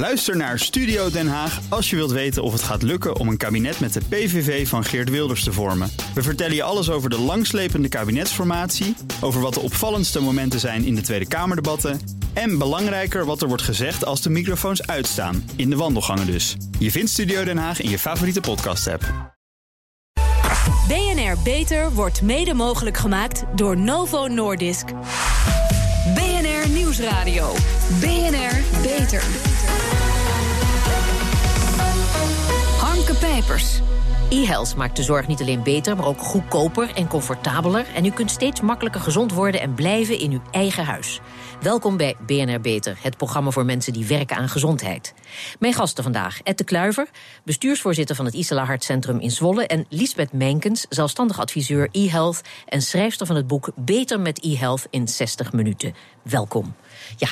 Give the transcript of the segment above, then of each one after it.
Luister naar Studio Den Haag als je wilt weten of het gaat lukken om een kabinet met de PVV van Geert Wilders te vormen. We vertellen je alles over de langslepende kabinetsformatie, over wat de opvallendste momenten zijn in de Tweede Kamerdebatten en belangrijker wat er wordt gezegd als de microfoons uitstaan, in de wandelgangen dus. Je vindt Studio Den Haag in je favoriete podcast-app. BNR Beter wordt mede mogelijk gemaakt door Novo Nordisk. BNR Nieuwsradio. BNR Beter. Pijpers. E-health maakt de zorg niet alleen beter, maar ook goedkoper en comfortabeler. En u kunt steeds makkelijker gezond worden en blijven in uw eigen huis. Welkom bij BNR Beter, het programma voor mensen die werken aan gezondheid. Mijn gasten vandaag, Ed de Kluiver, bestuursvoorzitter van het Isela Hartcentrum in Zwolle... en Lisbeth Menkens, zelfstandig adviseur e-health... en schrijfster van het boek Beter met e-health in 60 minuten. Welkom. Ja,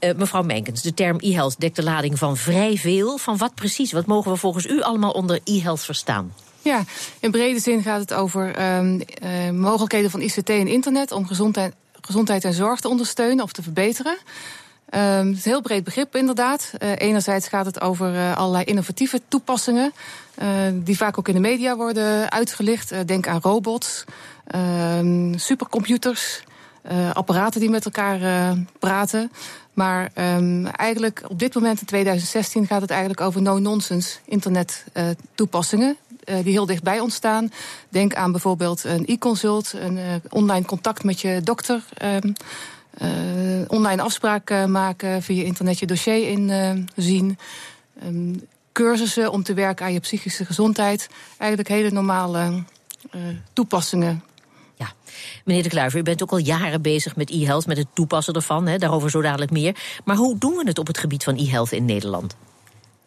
uh, mevrouw Menkens, de term e-health dekt de lading van vrij veel. Van wat precies? Wat mogen we volgens u allemaal onder e-health verstaan? Ja, in brede zin gaat het over uh, uh, mogelijkheden van ICT en internet om gezondheid, gezondheid en zorg te ondersteunen of te verbeteren. Um, het is een heel breed begrip, inderdaad. Uh, enerzijds gaat het over allerlei innovatieve toepassingen, die vaak ook in de media worden uitgelicht. denk aan robots, ehm, supercomputers, apparaten die met elkaar praten. Maar um, eigenlijk op dit moment in 2016 gaat het eigenlijk over no-nonsense internet toepassingen. Uh, die heel dichtbij ontstaan. Denk aan bijvoorbeeld een e-consult, een online contact met je dokter. Uh, online afspraken maken, via internet je dossier inzien. Um, cursussen om te werken aan je psychische gezondheid. Eigenlijk hele normale toepassingen ja, meneer De Kluiver, u bent ook al jaren bezig met e-health, met het toepassen ervan. Hè, daarover zo dadelijk meer. Maar hoe doen we het op het gebied van e-health in Nederland?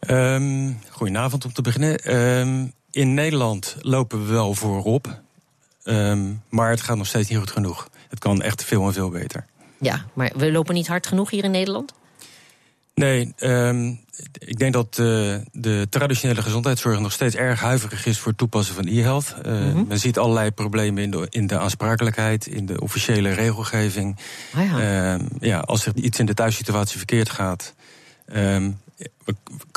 Um, goedenavond om te beginnen. Um, in Nederland lopen we wel voorop. Um, maar het gaat nog steeds niet goed genoeg. Het kan echt veel en veel beter. Ja, maar we lopen niet hard genoeg hier in Nederland? Nee, um, ik denk dat uh, de traditionele gezondheidszorg nog steeds erg huiverig is voor het toepassen van e-health. Uh, mm -hmm. Men ziet allerlei problemen in de, in de aansprakelijkheid, in de officiële regelgeving. Ah ja. Uh, ja, als er iets in de thuissituatie verkeerd gaat. Um,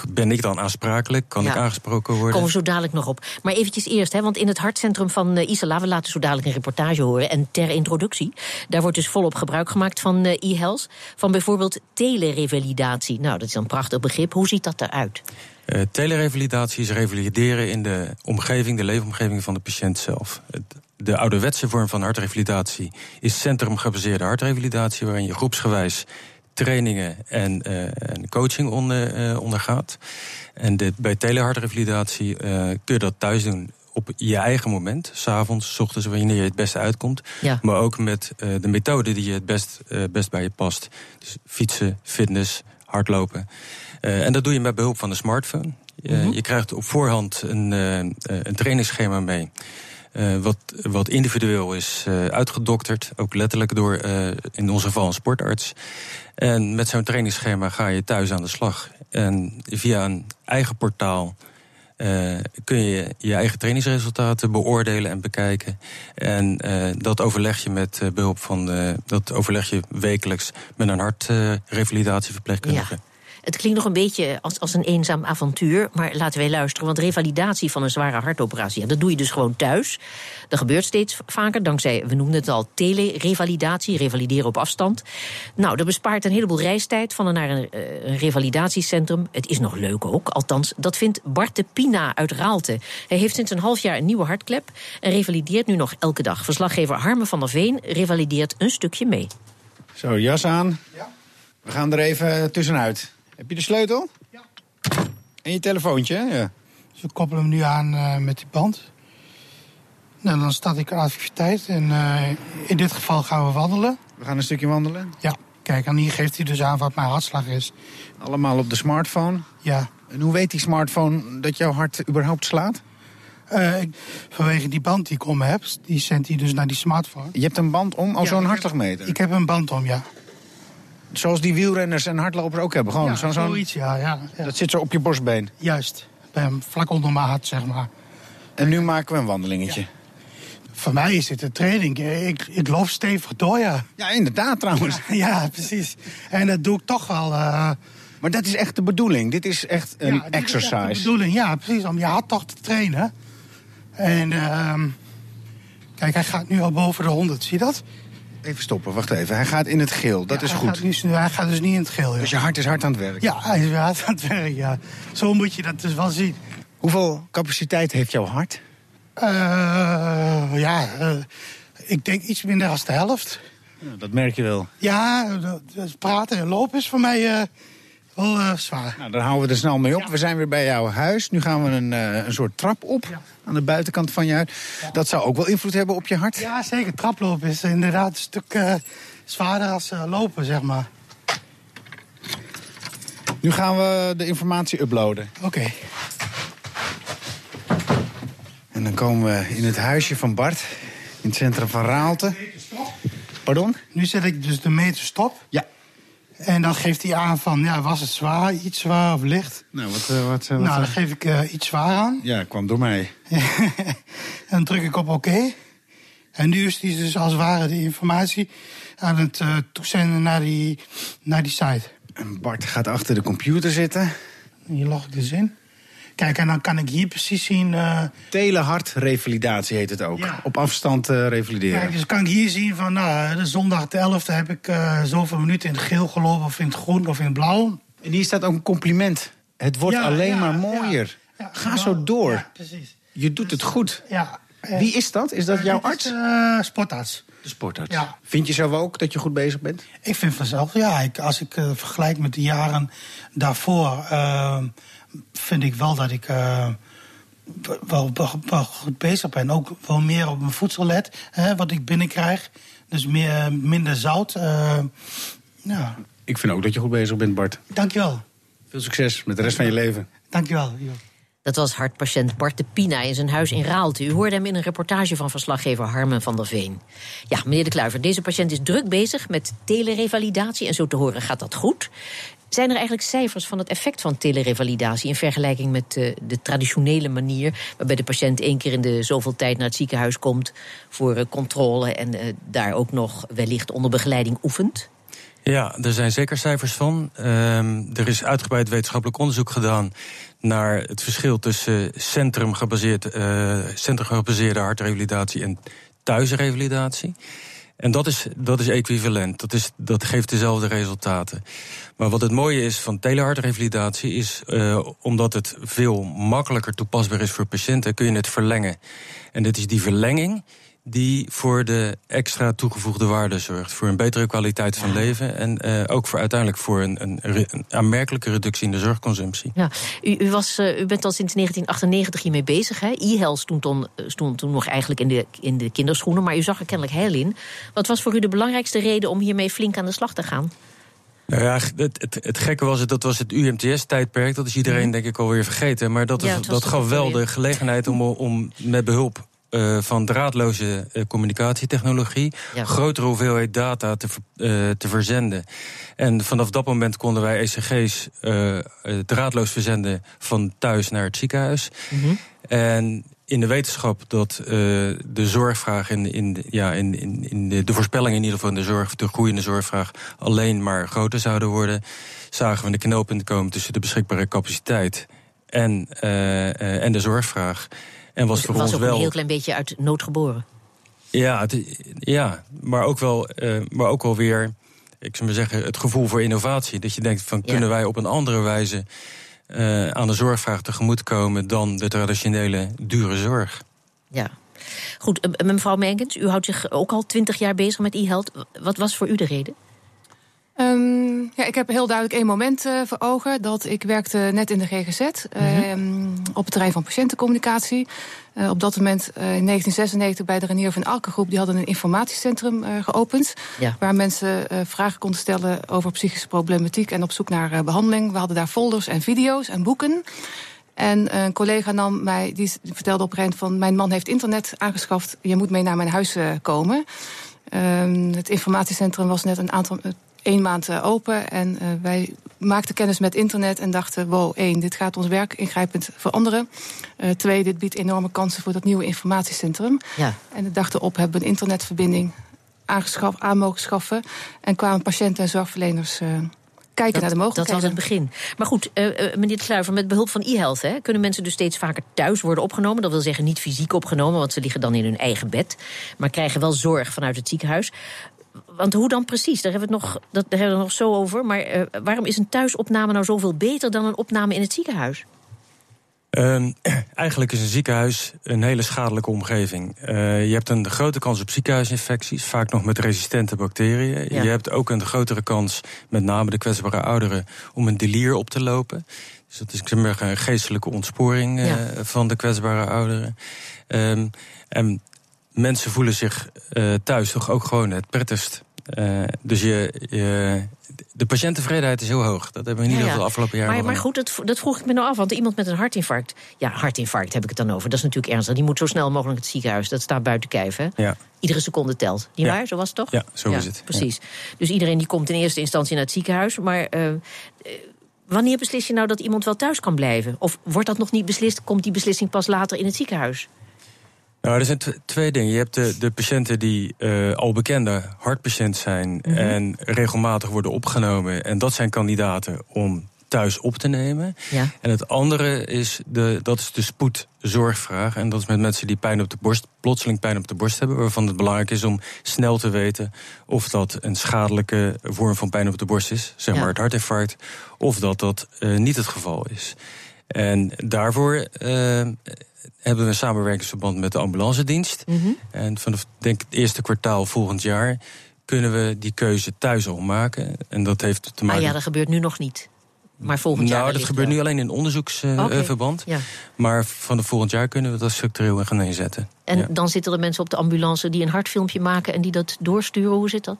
ben ik dan aansprakelijk? Kan ja. ik aangesproken worden? Komen we zo dadelijk nog op. Maar eventjes eerst, hè, want in het hartcentrum van uh, Isala... we laten zo dadelijk een reportage horen. En ter introductie, daar wordt dus volop gebruik gemaakt van uh, e-health. Van bijvoorbeeld telerevalidatie. Nou, dat is een prachtig begrip. Hoe ziet dat eruit? Uh, telerevalidatie is revalideren in de omgeving, de leefomgeving van de patiënt zelf. De ouderwetse vorm van hartrevalidatie is centrumgebaseerde hartrevalidatie... waarin je groepsgewijs trainingen en, uh, en coaching onder, uh, ondergaat. En de, bij telehartrevalidatie uh, kun je dat thuis doen op je eigen moment. S'avonds, s ochtends, wanneer je het beste uitkomt. Ja. Maar ook met de methode die je het best, best bij je past. Dus fietsen, fitness, hardlopen. en dat doe je met behulp van de smartphone. Mm -hmm. Je krijgt op voorhand een, een trainingsschema mee. Uh, wat, wat individueel is uh, uitgedokterd, ook letterlijk door uh, in ons geval een sportarts. En met zo'n trainingsschema ga je thuis aan de slag. En via een eigen portaal kun je je eigen trainingsresultaten beoordelen en bekijken. En dat overleg je met behulp van dat overleg je wekelijks met een hartrevalidatieverpleegkundige. Het klinkt nog een beetje als, als een eenzaam avontuur. Maar laten wij luisteren. Want revalidatie van een zware hartoperatie. Ja, dat doe je dus gewoon thuis. Dat gebeurt steeds vaker. Dankzij, we noemden het al, telerevalidatie. Revalideren op afstand. Nou, dat bespaart een heleboel reistijd van en naar een, een revalidatiecentrum. Het is nog leuk ook. Althans, dat vindt Bart de Pina uit Raalte. Hij heeft sinds een half jaar een nieuwe hartklep. En revalideert nu nog elke dag. Verslaggever Harme van der Veen revalideert een stukje mee. Zo, jas aan. Ja. We gaan er even tussenuit. Heb je de sleutel? Ja. En je telefoontje, ja. Dus we koppelen hem nu aan uh, met die band. Nou, dan start ik activiteit en uh, in dit geval gaan we wandelen. We gaan een stukje wandelen? Ja. Kijk, en hier geeft hij dus aan wat mijn hartslag is. Allemaal op de smartphone? Ja. En hoe weet die smartphone dat jouw hart überhaupt slaat? Uh, vanwege die band die ik om heb, die zendt hij dus naar die smartphone. Je hebt een band om, al ja, zo'n hartslagmeter? Ik heb een band om, ja. Zoals die wielrenners en hardlopers ook hebben. Gewoon ja, zo, zoiets, ja, ja, ja, Dat zit zo op je borstbeen. Juist, bij hem, vlak onder mijn hart, zeg maar. En nu maken we een wandelingetje. Ja. Voor mij is dit een training. Ik, ik loop stevig door, ja. Ja, inderdaad trouwens. Ja, ja precies. En dat doe ik toch wel uh, Maar dat is echt de bedoeling. Dit is echt een ja, dit is echt exercise. de bedoeling, ja, precies. Om je hart toch te trainen. En ehm, kijk, hij gaat nu al boven de 100, zie je dat? Even stoppen, wacht even. Hij gaat in het geel, dat Ja, is hij goed. Gaat nu, hij gaat dus niet in het geel. Ja, Dus je hart is hard aan het werk. ja hij is hard aan het werk, ja. Zo moet je dat dus wel zien. Hoeveel capaciteit heeft jouw hart? Eh, ja, eh, ik denk iets minder dan de helft. Ja, dat merk je wel. Ja, praten en lopen is voor mij eh, wel eh, zwaar. Nou, dan houden we er snel mee op. We zijn weer bij jouw huis. Nu gaan we een, eh, een soort trap op Ja. aan de buitenkant van je huis. Dat zou ook wel invloed hebben op je hart? Ja, zeker. Traplopen is inderdaad een stuk eh, zwaarder als eh, lopen, zeg maar. Nu gaan we de informatie uploaden. Oké. En dan komen we in het huisje van Bart. In het centrum van Raalte. Pardon? Nu zet ik dus de meter stop. Ja. En dan geeft hij aan van, ja, was het zwaar, iets zwaar of licht? Nou, wat... eh, wat, nou, dan eh, geef ik iets zwaar aan. Ja, kwam door mij. en dan druk ik op oké. En nu is hij dus als het ware die informatie aan het toezenden naar die, naar die site. En Bart gaat achter de computer zitten. En Hier log ik dus in. Kijk, en dan kan ik hier precies zien... eh, Telehartrevalidatie heet het ook. Ja. Op afstand eh, revalideren. Kijk, dus kan ik hier zien van, nou, de zondag de 11e heb ik eh, zoveel minuten in het geel gelopen, of in het groen, of in het blauw. En hier staat ook een compliment. Het wordt Ja, alleen ja, maar mooier. Ja, Ga zo door. Precies. Je doet het goed. Ja. eh, Wie is dat? Is dat jouw arts? Is, eh, sportarts. De sportarts. Ja. Vind je zelf ook dat je goed bezig bent? Ik vind vanzelf, ja, ik, als ik eh, vergelijk met de jaren daarvoor, eh, vind ik wel dat ik eh, wel, wel, wel goed bezig ben. Ook wel meer op mijn voedsel let, hè, wat ik binnenkrijg. Dus meer, minder zout. eh, ja, Ik vind ook dat je goed bezig bent, Bart. dankjewel. Veel succes met de rest van je leven. Dankjewel. Jo. Dat was hartpatiënt Bart de Pina in zijn huis in Raalte. U hoorde hem in een reportage van verslaggever Harmen van der Veen. Ja, meneer de Kluiver, deze patiënt is druk bezig met telerevalidatie... en zo te horen gaat dat goed. Zijn er eigenlijk cijfers van het effect van telerevalidatie... in vergelijking met eh, de traditionele manier... waarbij de patiënt één keer in de zoveel tijd naar het ziekenhuis komt... voor eh, controle en eh, daar ook nog wellicht onder begeleiding oefent? Ja, er zijn zeker cijfers van. Ehm, er is uitgebreid wetenschappelijk onderzoek gedaan naar het verschil tussen centrumgebaseerd, centrumgebaseerde hartrevalidatie en thuisrevalidatie. En dat is, dat is equivalent. Dat, is, dat geeft dezelfde resultaten. Maar wat het mooie is van telehartrevalidatie is, eh, omdat het veel makkelijker toepasbaar is voor patiënten, kun je het verlengen. En dit is die verlenging die voor de extra toegevoegde waarde zorgt. Voor een betere kwaliteit van leven en eh, ook voor uiteindelijk voor een, een, aanmerkelijke reductie in de zorgconsumptie. Ja, u, u, was, eh, u bent al sinds 1998 hiermee bezig. hè? E-health stond, stond toen nog eigenlijk in de, in de kinderschoenen, maar u zag er kennelijk heil in. Wat was voor u de belangrijkste reden om hiermee flink aan de slag te gaan? Nou ja, het, het, het gekke was, het, dat was het UMTS-tijdperk. Dat is iedereen denk ik alweer vergeten. Maar dat, is- dat gaf wel de gelegenheid om, om met behulp eh, van draadloze eh, communicatietechnologie... Ja. grotere hoeveelheid data te, eh, te verzenden. En vanaf dat moment konden wij ECG's draadloos verzenden... van thuis naar het ziekenhuis. En in de wetenschap dat eh, de zorgvraag in, in, de- ja, in, in, in de, de voorspellingen in ieder geval in de zorg, de groeiende zorgvraag, alleen maar groter zouden worden, zagen we de knooppunt komen tussen de beschikbare capaciteit en, eh, eh, en de zorgvraag. En was Het voor was ons ook wel. een heel klein beetje uit nood geboren. Ja, het- ja maar, ook wel, maar ook wel weer, ik zou maar zeggen, het gevoel voor innovatie. Dat je denkt van Ja. kunnen wij op een andere wijze eh, aan de zorgvraag tegemoetkomen dan de traditionele dure zorg. Ja. Goed, eh, mevrouw Menkens, u houdt zich ook al twintig jaar bezig met e-health. Wat was voor u de reden? Ehm, ja, ik heb heel duidelijk één moment eh, voor ogen. Dat ik werkte net in de GGZ. ehm, op het terrein van patiëntencommunicatie. Eh, op dat moment, eh, in 1996, bij de Renier van Alke groep... die hadden een informatiecentrum geopend. Ja. Waar mensen vragen konden stellen over psychische problematiek... en op zoek naar eh, behandeling. We hadden daar folders en video's en boeken. En een collega nam mij, die vertelde op een gegeven van... mijn man heeft internet aangeschaft, je moet mee naar mijn huis komen. Ehm, het informatiecentrum was net een aantal, één maand eh, open. En eh, wij maakten kennis met internet en dachten... wow, één, dit gaat ons werk ingrijpend veranderen. Eh, twee, dit biedt enorme kansen voor dat nieuwe informatiecentrum. Ja. En de dag erop hebben we een internetverbinding aangeschaf, aan mogen schaffen. En kwamen patiënten en zorgverleners kijken naar de mogelijkheden. Dat was het begin. Maar goed, uh, uh, meneer Sluiver, met behulp van e-health kunnen mensen dus steeds vaker thuis worden opgenomen. Dat wil zeggen niet fysiek opgenomen, want ze liggen dan in hun eigen bed. Maar krijgen wel zorg vanuit het ziekenhuis. Want hoe dan precies? Daar hebben we het nog, dat, daar hebben we het nog zo over. Maar uh, waarom is een thuisopname nou zoveel beter dan een opname in het ziekenhuis? Um, eigenlijk is een ziekenhuis een hele schadelijke omgeving. Uh, je hebt een grote kans op ziekenhuisinfecties, vaak nog met resistente bacteriën. Ja. Je hebt ook een grotere kans, met name de kwetsbare ouderen, om een delier op te lopen. Dus dat is ik zeg een geestelijke ontsporing uh, ja. van de kwetsbare ouderen. Um, en mensen voelen zich uh, thuis toch ook gewoon het prettigst. Uh, dus je, je, de patiënttevredenheid is heel hoog. Dat hebben we in ieder geval de afgelopen jaren. Maar, maar goed, dat, dat, vroeg ik me nou af. Want iemand met een hartinfarct. Ja, hartinfarct heb ik het dan over. Dat is natuurlijk ernstig. Die moet zo snel mogelijk het ziekenhuis. Dat staat buiten kijf. Hè? Ja. Iedere seconde telt. Niet waar? Zo was het toch? Ja, zo is het. Precies. Dus iedereen die komt in eerste instantie naar het ziekenhuis. Maar. Uh, wanneer beslis je nou dat iemand wel thuis kan blijven? Of wordt dat nog niet beslist? Komt die beslissing pas later in het ziekenhuis? Nou, er zijn twee dingen. Je hebt de, de patiënten die uh, al bekende hartpatiënt zijn mm -hmm. en regelmatig worden opgenomen. En dat zijn kandidaten om thuis op te nemen. Ja. En het andere is de, dat is de spoedzorgvraag. En dat is met mensen die pijn op de borst, plotseling pijn op de borst hebben, waarvan het belangrijk is om snel te weten of dat een schadelijke vorm van pijn op de borst is, zeg maar het hartinfarct, of dat dat uh, niet het geval is. En daarvoor uh, hebben we een samenwerkingsverband met de ambulancedienst. Mm -hmm. En vanaf denk het eerste kwartaal volgend jaar kunnen we die keuze thuis al maken. En dat heeft te maken. Ah ja, dat gebeurt nu nog niet. Maar volgend nou, jaar. Nou, dat gebeurt wel. nu alleen in onderzoeksverband. Okay. Ja. Maar van de volgend jaar kunnen we dat structureel gaan inzetten. En ja. dan zitten er mensen op de ambulance die een hartfilmpje maken en die dat doorsturen. Hoe zit dat?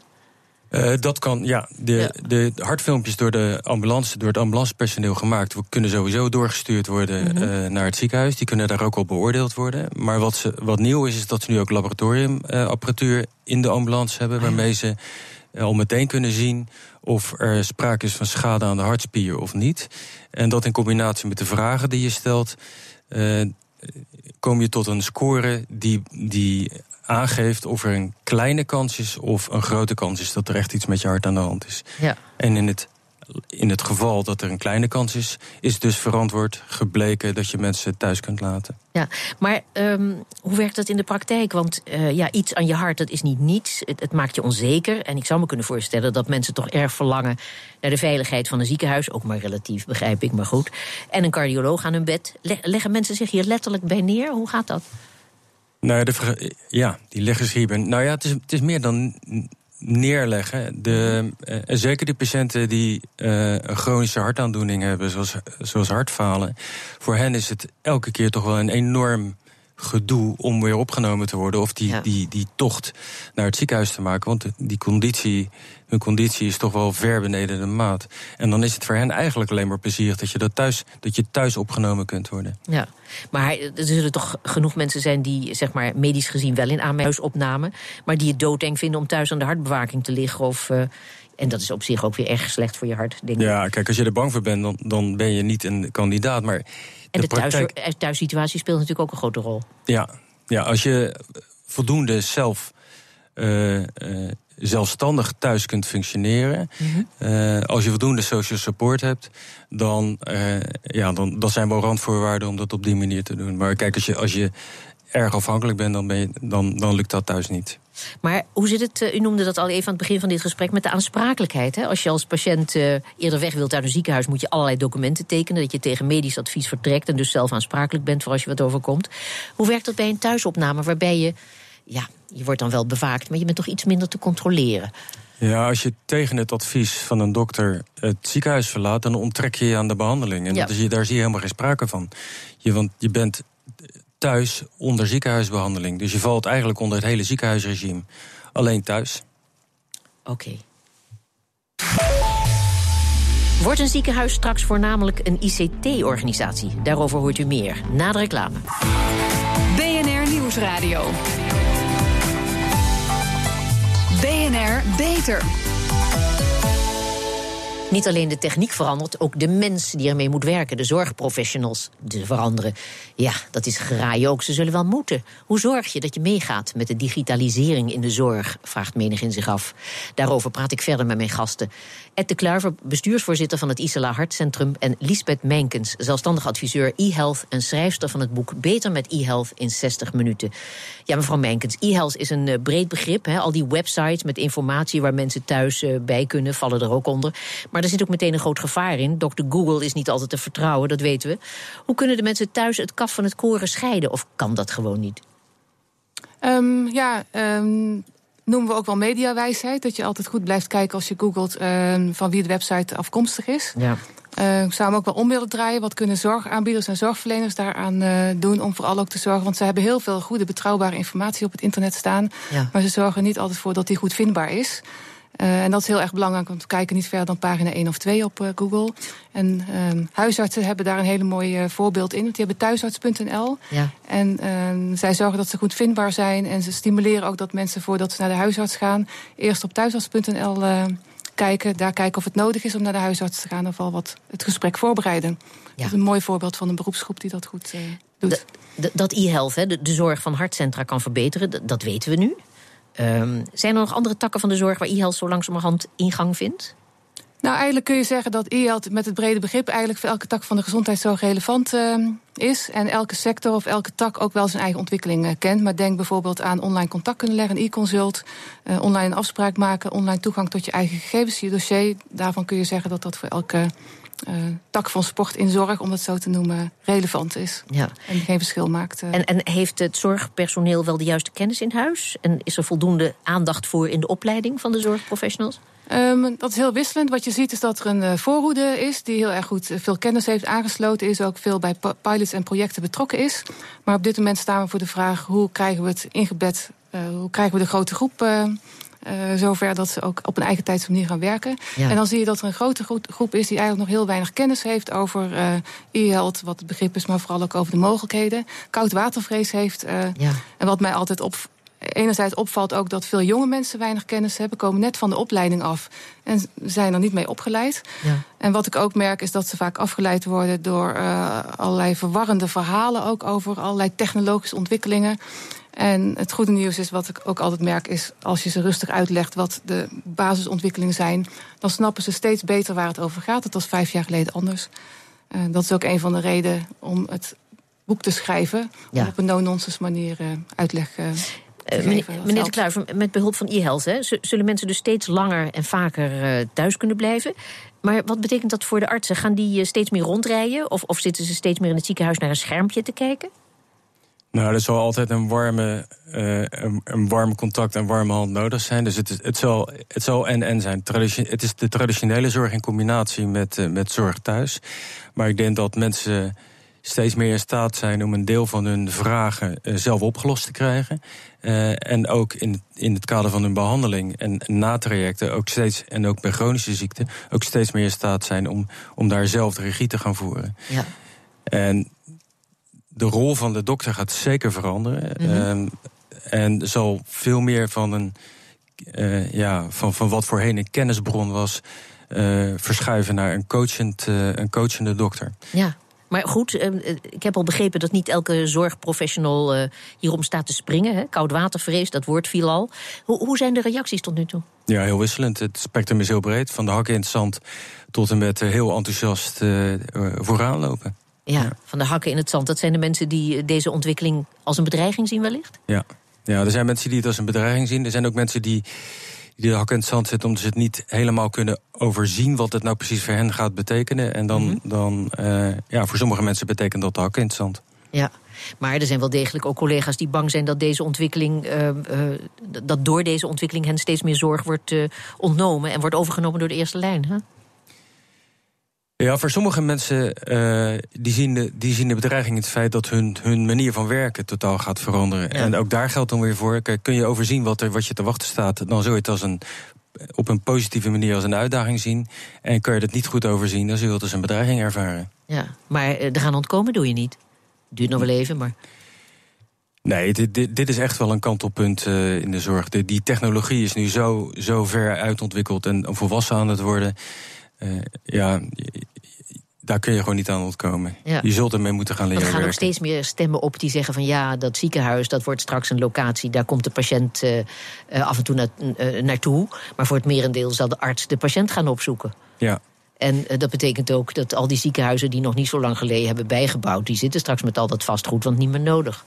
Uh, dat kan, ja. De, ja. de hartfilmpjes door, de ambulance, door het ambulancepersoneel gemaakt... kunnen sowieso doorgestuurd worden mm -hmm. uh, naar het ziekenhuis. Die kunnen daar ook al beoordeeld worden. Maar wat, ze, wat nieuw is, is dat ze nu ook laboratoriumapparatuur uh, in de ambulance hebben... waarmee ze al meteen kunnen zien of er sprake is van schade aan de hartspier of niet. En dat in combinatie met de vragen die je stelt... kom je tot een score die... die aangeeft of er een kleine kans is of een grote kans is dat er echt iets met je hart aan de hand is. Ja. En in het, in het geval dat er een kleine kans is, is dus verantwoord gebleken dat je mensen thuis kunt laten. Ja, maar um, hoe werkt dat in de praktijk? Want uh, ja, iets aan je hart, dat is niet niets. Het, het, maakt je onzeker. En ik zou me kunnen voorstellen dat mensen toch erg verlangen naar de veiligheid van een ziekenhuis. Ook maar relatief, begrijp ik, maar goed. En een cardioloog aan hun bed. Leggen mensen zich hier letterlijk bij neer? Hoe gaat dat? Nou, de, ja, die leggen zich hierbij. Nou ja, het is, het is meer dan neerleggen. De, uh, zeker de patiënten die uh, een chronische hartaandoening hebben, zoals, zoals hartfalen. Voor hen is het elke keer toch wel een enorm gedoe om weer opgenomen te worden. Of die, ja. die, die tocht naar het ziekenhuis te maken. Want die conditie, hun conditie is toch wel ver beneden de maat. En dan is het voor hen eigenlijk alleen maar plezierig dat je, dat thuis, dat je thuis opgenomen kunt worden. Ja, maar er zullen toch genoeg mensen zijn die, zeg maar, medisch gezien wel in aanhuisopname. Maar die het doodeng vinden om thuis aan de hartbewaking te liggen. Of. Uh, en dat is op zich ook weer erg slecht voor je hart, denk ik. Ja, kijk, als je er bang voor bent, dan, dan ben je niet een kandidaat. Maar en de, de thuis, thuissituatie speelt natuurlijk ook een grote rol. Ja, ja als je voldoende zelf, uh, uh, zelfstandig thuis kunt functioneren... Mm -hmm. uh, als je voldoende social support hebt... dan, ja, dan dat zijn wel randvoorwaarden om dat op die manier te doen. Maar kijk, als je, als je erg afhankelijk bent, dan, ben je, dan, dan lukt dat thuis niet. Maar hoe zit het, u noemde dat al even aan het begin van dit gesprek, met de aansprakelijkheid? Hè? Als je als patiënt uh, eerder weg wilt uit een ziekenhuis, moet je allerlei documenten tekenen. Dat je tegen medisch advies vertrekt en dus zelf aansprakelijk bent voor als je wat overkomt. Hoe werkt dat bij een thuisopname waarbij je, ja, je wordt dan wel bewaakt, maar je bent toch iets minder te controleren? Ja, als je tegen het advies van een dokter het ziekenhuis verlaat, dan onttrek je je aan de behandeling. En ja. dat is, daar zie je helemaal geen sprake van. Je, want je bent thuis onder ziekenhuisbehandeling. Dus je valt eigenlijk onder het hele ziekenhuisregime. Alleen thuis. Oké. Okay. Wordt een ziekenhuis straks voornamelijk een ICT-organisatie? Daarover hoort u meer na de reclame. BNR Nieuwsradio. BNR Beter. Niet alleen de techniek verandert, ook de mens die ermee moet werken, de zorgprofessionals, die veranderen. Ja, dat is geraaien ook. Ze zullen wel moeten. Hoe zorg je dat je meegaat met de digitalisering in de zorg? Vraagt menigin zich af. Daarover praat ik verder met mijn gasten. Ed de Kluiver, bestuursvoorzitter van het Isela Hartcentrum. En Lisbeth Mijnkens, zelfstandig adviseur e-health en schrijfster van het boek Beter met e-health in 60 minuten. Ja, mevrouw Mijnkens, e-health is een eh, breed begrip. Hè? Al die websites met informatie waar mensen thuis eh, bij kunnen, vallen er ook onder. Maar er zit ook meteen een groot gevaar in. Dr. Google is niet altijd te vertrouwen, dat weten we. Hoe kunnen de mensen thuis het kaf van het koren scheiden? Of kan dat gewoon niet? Um, ja, um, noemen we ook wel mediawijsheid. Dat je altijd goed blijft kijken als je googelt uh, van wie de website afkomstig is. Ja. Uh, ik zou hem ook wel om willen draaien. Wat kunnen zorgaanbieders en zorgverleners daaraan uh, doen om vooral ook te zorgen? Want ze hebben heel veel goede, betrouwbare informatie op het internet staan. Ja. Maar ze zorgen niet altijd voor dat die goed vindbaar is. Uh, en dat is heel erg belangrijk, want we kijken niet verder dan pagina 1 of 2 op uh, Google. En uh, huisartsen hebben daar een hele mooi voorbeeld in. Die hebben thuisarts.nl. Ja. En ehm, zij zorgen dat ze goed vindbaar zijn. En ze stimuleren ook dat mensen voordat ze naar de huisarts gaan... eerst op thuisarts.nl kijken. Daar kijken of het nodig is om naar de huisarts te gaan... of al wat het gesprek voorbereiden. Ja. Dat is een mooi voorbeeld van een beroepsgroep die dat goed doet. dat e-health, de, de zorg van hartcentra kan verbeteren, dat weten we nu. Um, zijn er nog andere takken van de zorg waar e-health zo langzamerhand ingang vindt? Nou, eigenlijk kun je zeggen dat e-health met het brede begrip eigenlijk voor elke tak van de gezondheidszorg relevant uh, is. En elke sector of elke tak ook wel zijn eigen ontwikkeling uh, kent. Maar denk bijvoorbeeld aan online contact kunnen leggen, e-consult, uh, online afspraak maken, online toegang tot je eigen gegevens, je dossier. Daarvan kun je zeggen dat dat voor elke uh, tak van sport in zorg, om het zo te noemen, relevant is. Ja. En geen verschil maakt. Uh. En, en heeft het zorgpersoneel wel de juiste kennis in huis? En is er voldoende aandacht voor in de opleiding van de zorgprofessionals? Um, dat is heel wisselend. Wat je ziet is dat er een uh, voorhoede is die heel erg goed veel kennis heeft aangesloten is, ook veel bij pilots en projecten betrokken is. Maar op dit moment staan we voor de vraag hoe krijgen we het ingebed, hoe krijgen we de grote groep uh, zover dat ze ook op een eigen tijdsmanier gaan werken. En dan zie je dat er een grote groep is die eigenlijk nog heel weinig kennis heeft over uh, e-health, wat het begrip is, maar vooral ook over de mogelijkheden. Koudwatervrees heeft. Uh, ja. En wat mij altijd op, enerzijds opvalt ook dat veel jonge mensen weinig kennis hebben, komen net van de opleiding af en zijn er niet mee opgeleid. Ja. En wat ik ook merk is dat ze vaak afgeleid worden door uh, allerlei verwarrende verhalen ook over allerlei technologische ontwikkelingen. En het goede nieuws is, wat ik ook altijd merk, is als je ze rustig uitlegt wat de basisontwikkelingen zijn, dan snappen ze steeds beter waar het over gaat. Dat was vijf jaar geleden anders. Uh, dat is ook een van de redenen om het boek te schrijven. Ja. Om op een no-nonsense manier uh, uitleg uh, uh, meneer, de Kluiver, met behulp van e-health zullen mensen dus steeds langer en vaker uh, thuis kunnen blijven. Maar wat betekent dat voor de artsen? Gaan die uh, steeds meer rondrijden? Of, of zitten ze steeds meer in het ziekenhuis naar een schermpje te kijken? Nou, er zal altijd een warme, uh, een, een warm contact en warme hand nodig zijn. Dus het, is, het, zal, het zal en-en zijn. Tradition, het is de traditionele zorg in combinatie met, uh, met zorg thuis. Maar ik denk dat mensen steeds meer in staat zijn om een deel van hun vragen uh, zelf opgelost te krijgen. En ook in, in het kader van hun behandeling en natrajecten, ook steeds, en ook bij chronische ziekten, ook steeds meer in staat zijn om, om daar zelf de regie te gaan voeren. Ja. En de rol van de dokter gaat zeker veranderen. Mm en zal veel meer van, een, uh, ja, van, van wat voorheen een kennisbron was, uh, verschuiven naar een, coachend, een coachende dokter. Ja. Maar goed, ehm, ik heb al begrepen dat niet elke zorgprofessional hierom staat te springen. Hè? Koudwatervrees, dat woord viel al. Hoe, hoe zijn de reacties tot nu toe? Ja, heel wisselend. Het spectrum is heel breed. Van de hakken in het zand tot en met heel enthousiast vooraan lopen. Ja, van de hakken in het zand. Dat zijn de mensen die eh, deze ontwikkeling als een bedreiging zien wellicht? Ja, ja er zijn mensen die het als een bedreiging zien. Er zijn ook mensen die, die de hakken in het zand zetten... omdat ze het niet helemaal kunnen overzien... wat het nou precies voor hen gaat betekenen. En dan, mhm. dan uh, ja, voor sommige mensen betekent dat de hakken in het zand. Ja, maar er zijn wel degelijk ook collega's die bang zijn dat deze ontwikkeling, uh, uh, dat door deze ontwikkeling hen steeds meer zorg wordt ontnomen en wordt overgenomen door de eerste lijn. Hè? Ja, voor sommige mensen uh, die zien, de, die zien de bedreiging in het feit dat hun, hun manier van werken totaal gaat veranderen. En ook daar geldt dan weer voor. kun je overzien wat, er, wat je te wachten staat, dan zul je het als een, op een positieve manier als een uitdaging zien. En kun je het niet goed overzien, dan zul je het als een bedreiging ervaren. Ja, maar er gaan ontkomen doe je niet. Duurt nog wel even, maar. Nee, dit, dit, dit, is echt wel een kantelpunt uh, in de zorg. De, die technologie is nu zo, zo ver uitontwikkeld en volwassen aan het worden. Ja, daar kun je gewoon niet aan ontkomen. Ja. Je zult ermee moeten gaan leren er gaan ook steeds meer stemmen op die zeggen van ja, dat ziekenhuis dat wordt straks een locatie. Daar komt de patiënt eh, eh, af en toe na, eh, naartoe. Maar voor het merendeel zal de arts de patiënt gaan opzoeken. Ja. En eh, dat betekent ook dat al die ziekenhuizen die nog niet zo lang geleden hebben bijgebouwd, die zitten straks met al dat vastgoed, want niet meer nodig.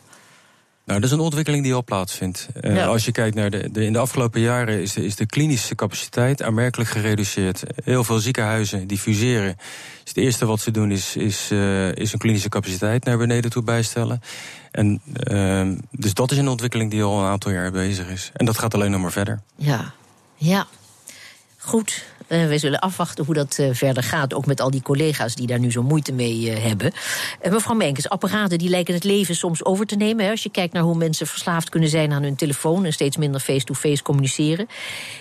Nou, dat is een ontwikkeling die al plaatsvindt. Eh, Ja. Als je kijkt naar de, de. In de afgelopen jaren is de, is de klinische capaciteit aanmerkelijk gereduceerd. Heel veel ziekenhuizen die fuseren. Dus het eerste wat ze doen is, is, eh, is een klinische capaciteit naar beneden toe bijstellen. En, ehm, dus dat is een ontwikkeling die al een aantal jaar bezig is. En dat gaat alleen nog maar verder. Ja, ja. Goed. Eh, we zullen afwachten hoe dat eh, verder gaat. Ook met al die collega's die daar nu zo moeite mee eh, hebben. Mevrouw Menkes, apparaten die lijken het leven soms over te nemen. Hè, als je kijkt naar hoe mensen verslaafd kunnen zijn aan hun telefoon. en steeds minder face-to-face communiceren.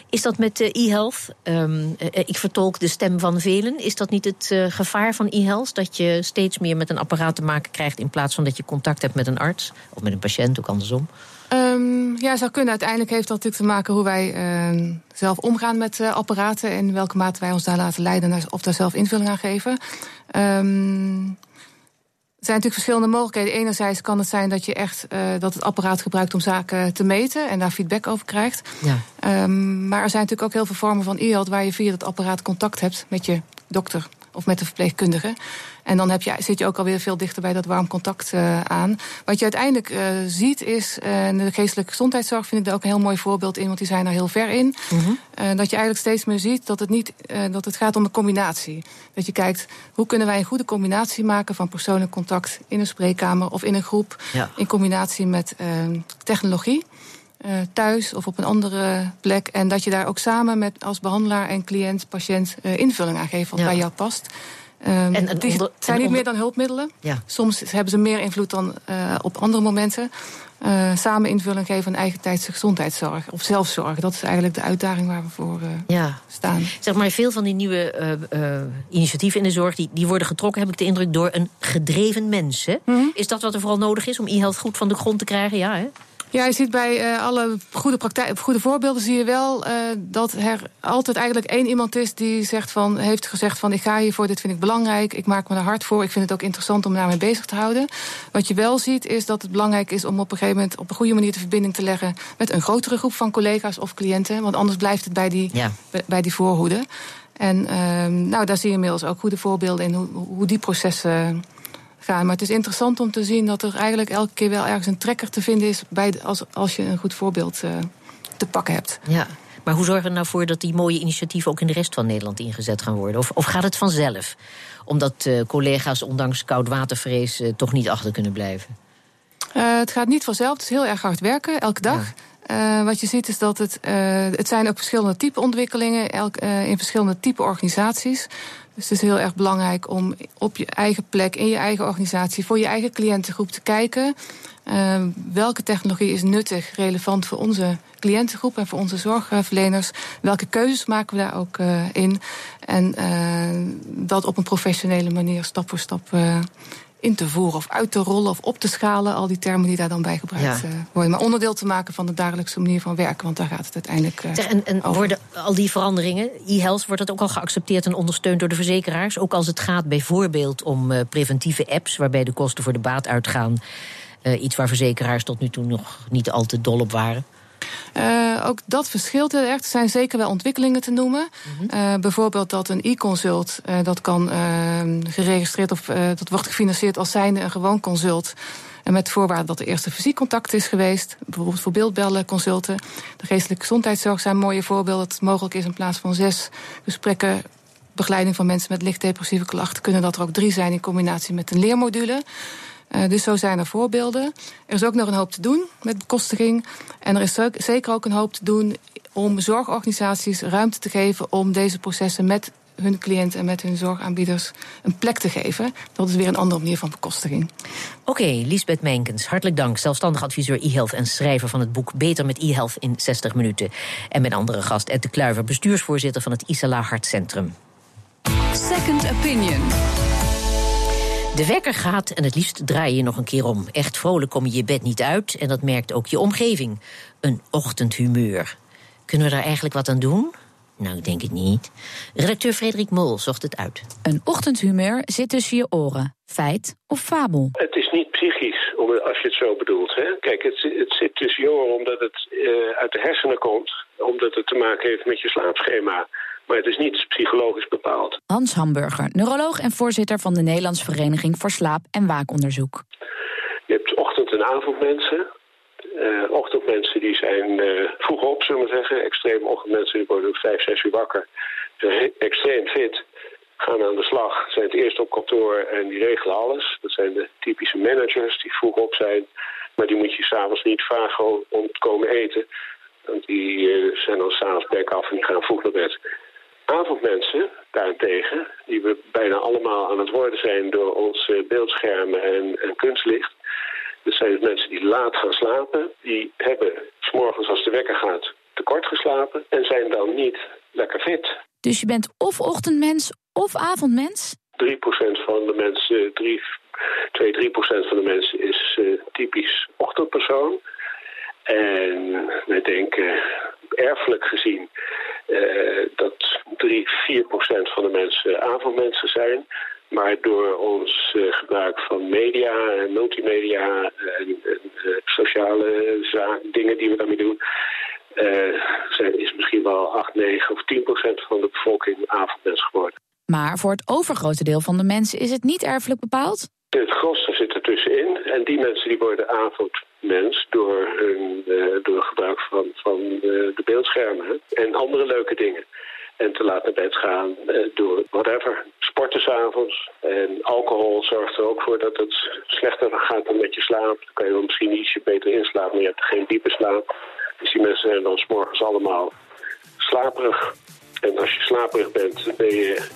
Is dat met eh, e-health? Ehm, eh, ik vertolk de stem van velen. Is dat niet het gevaar van e-health? Dat je steeds meer met een apparaat te maken krijgt. in plaats van dat je contact hebt met een arts. of met een patiënt, ook andersom. Ehm, ja, zou kunnen. Uiteindelijk heeft dat natuurlijk te maken hoe wij ehm, zelf omgaan met eh, apparaten en in welke mate wij ons daar laten leiden naar- of daar zelf invulling aan geven. Ehm, er zijn natuurlijk verschillende mogelijkheden. Enerzijds kan het zijn dat je echt eh, dat het apparaat gebruikt om zaken te meten en daar feedback over krijgt. Ja. Maar er zijn natuurlijk ook heel veel vormen van e-health waar je via dat apparaat contact hebt met je dokter of met de verpleegkundige. En dan heb je, zit je ook alweer veel dichter bij dat warm contact eh, aan. Wat je uiteindelijk eh, ziet is, en de geestelijke gezondheidszorg vind ik daar ook een heel mooi voorbeeld in, want die zijn er heel ver in. Eh, dat je eigenlijk steeds meer ziet dat het, niet, dat het gaat om een combinatie. Dat je kijkt, hoe kunnen wij een goede combinatie maken van persoonlijk contact in een spreekkamer of in een groep. Ja. In combinatie met technologie. Eh, thuis of op een andere plek. En dat je daar ook samen met als behandelaar en cliënt, patiënt eh, invulling aan geeft wat Ja. bij jou past. Ehm, En- en die onder- zijn en niet onder- meer dan hulpmiddelen. Ja. Soms hebben ze meer invloed dan eh, op andere momenten. Samen invulling geven aan eigen tijdse gezondheidszorg of zelfzorg. Dat is eigenlijk de uitdaging waar we voor Ja. staan. Zeg maar, veel van die nieuwe initiatieven in de zorg... Die, die worden getrokken, heb ik de indruk, door een gedreven mens. Hè? Is dat wat er vooral nodig is om e-health goed van de grond te krijgen? Ja, hè? Ja, je ziet bij eh, alle goede, praktijk, goede voorbeelden zie je wel eh, dat er altijd eigenlijk één iemand is die zegt van, heeft gezegd van ik ga hiervoor, dit vind ik belangrijk, ik maak me er hard voor, ik vind het ook interessant om me daarmee bezig te houden. Wat je wel ziet is dat het belangrijk is om op een gegeven moment op een goede manier de verbinding te leggen met een grotere groep van collega's of cliënten, want anders blijft het bij die, Ja. bij, bij die voorhoede. En ehm, nou, daar zie je inmiddels ook goede voorbeelden in hoe, hoe die processen gaan. Maar het is interessant om te zien dat er eigenlijk elke keer wel ergens een trekker te vinden is bij de- als, als je een goed voorbeeld eh, te pakken hebt. ja. Maar hoe zorgen we er nou voor dat die mooie initiatieven... ook in de rest van Nederland ingezet gaan worden? Of, of gaat het vanzelf? Omdat eh, collega's ondanks koudwatervrees eh, toch niet achter kunnen blijven? Het gaat niet vanzelf, het is heel erg hard werken, elke dag. Wat je ziet is dat het, het zijn ook verschillende type ontwikkelingen elk, in verschillende type organisaties. Dus het is heel erg belangrijk om op je eigen plek, in je eigen organisatie, voor je eigen cliëntengroep te kijken. eh, welke technologie is nuttig, relevant voor onze cliëntengroep en voor onze zorgverleners? Welke keuzes maken we daar ook eh, in? En eh, dat op een professionele manier stap voor stap eh, in te voeren of uit te rollen of op te schalen. Al die termen die daar dan bij gebruikt Ja. eh, worden. Maar onderdeel te maken van de dagelijkse manier van werken. Want daar gaat het uiteindelijk eh, Zeg, en en over. worden al die veranderingen, e-health, wordt dat ook al geaccepteerd en ondersteund door de verzekeraars? Ook als het gaat bijvoorbeeld om eh, preventieve apps, waarbij de kosten voor de baat uitgaan. Iets waar verzekeraars tot nu toe nog niet al te dol op waren. Eh, ook dat verschilt heel erg. Er zijn zeker wel ontwikkelingen te noemen. Eh, bijvoorbeeld dat een e-consult, eh, dat kan eh, geregistreerd of dat wordt gefinancierd als zijnde een gewoon consult. En met voorwaarde dat er eerst een fysiek contact is geweest. Bijvoorbeeld voor beeldbellen, consulten. De geestelijke gezondheidszorg zijn mooie voorbeelden. Dat het mogelijk is in plaats van zes gesprekken begeleiding van mensen met licht depressieve klachten, kunnen dat er ook drie zijn in combinatie met een leermodule. Eh, dus zo zijn er voorbeelden. Er is ook nog een hoop te doen met bekostiging. En er is ook- zeker ook een hoop te doen om zorgorganisaties ruimte te geven om deze processen met hun cliënten en met hun zorgaanbieders een plek te geven. Dat is weer een andere manier van bekostiging. Oké, Liesbeth Menkens, hartelijk dank. Zelfstandig adviseur e-health en schrijver van het boek Beter met e-health in 60 minuten. En mijn andere gast, Ed de Kluiver, bestuursvoorzitter van het Isala Hartcentrum. Second Opinion. De wekker gaat en het liefst draai je nog een keer om. Echt vrolijk kom je je bed niet uit en dat merkt ook je omgeving. Een ochtendhumeur. Kunnen we daar eigenlijk wat aan doen? Nou, ik denk het niet. Redacteur Frederik Mol zocht het uit. Een ochtendhumeur zit tussen je oren. Feit of fabel? Het is niet psychisch, als je het zo bedoelt. Hè? Kijk, het, het zit tussen je oren omdat het uh, uit de hersenen komt. Omdat het te maken heeft met je slaapschema. Maar het is niet psychologisch bepaald. Hans Hamburger, neuroloog en voorzitter van de Nederlandse Vereniging voor Slaap- en Waakonderzoek. Je hebt ochtend- en avondmensen. Uh, ochtendmensen die zijn uh, vroeg op, zullen we zeggen. Extreem ochtendmensen die worden vijf, zes uur wakker. Zijn extreem fit. Gaan aan de slag. Zijn het eerst op kantoor en die regelen alles. Dat zijn de typische managers die vroeg op zijn. Maar die moet je s'avonds niet vragen om te komen eten. Want die uh, zijn dan s'avonds bek af en die gaan vroeg naar bed. Avondmensen, daarentegen, die we bijna allemaal aan het worden zijn door onze beeldschermen en, en kunstlicht. Dat zijn dus mensen die laat gaan slapen. Die hebben s morgens als de wekker gaat tekort geslapen en zijn dan niet lekker fit. Dus je bent of ochtendmens of avondmens? 3% van de mensen, 3, 2, 3% van de mensen is uh, typisch ochtendpersoon. En wij denken erfelijk gezien uh, dat 3, 4 procent van de mensen avondmensen zijn. Maar door ons uh, gebruik van media en multimedia en, en uh, sociale zaken, dingen die we daarmee doen, zijn, is misschien wel 8, 9 of 10 procent van de bevolking avondmens geworden. Maar voor het overgrote deel van de mensen is het niet erfelijk bepaald? Het grootste zit er tussenin. En die mensen die worden avondmens door, hun, door gebruik van, van de beeldschermen en andere leuke dingen. En te laat naar bed gaan uh, door whatever. Sporten s'avonds. En alcohol zorgt er ook voor dat het slechter gaat dan met je slaap. Dan kan je wel misschien ietsje beter inslapen, maar je hebt geen diepe slaap. Dus die mensen zijn dan s'morgens allemaal slaperig. En als je slaperig bent, ben je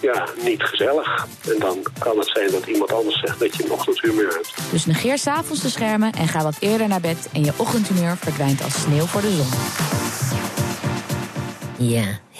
ja, niet gezellig. En dan kan het zijn dat iemand anders zegt dat je een ochtendhumeur hebt. Dus negeer s'avonds de schermen en ga wat eerder naar bed... en je ochtendhumeur verdwijnt als sneeuw voor de zon. Ja,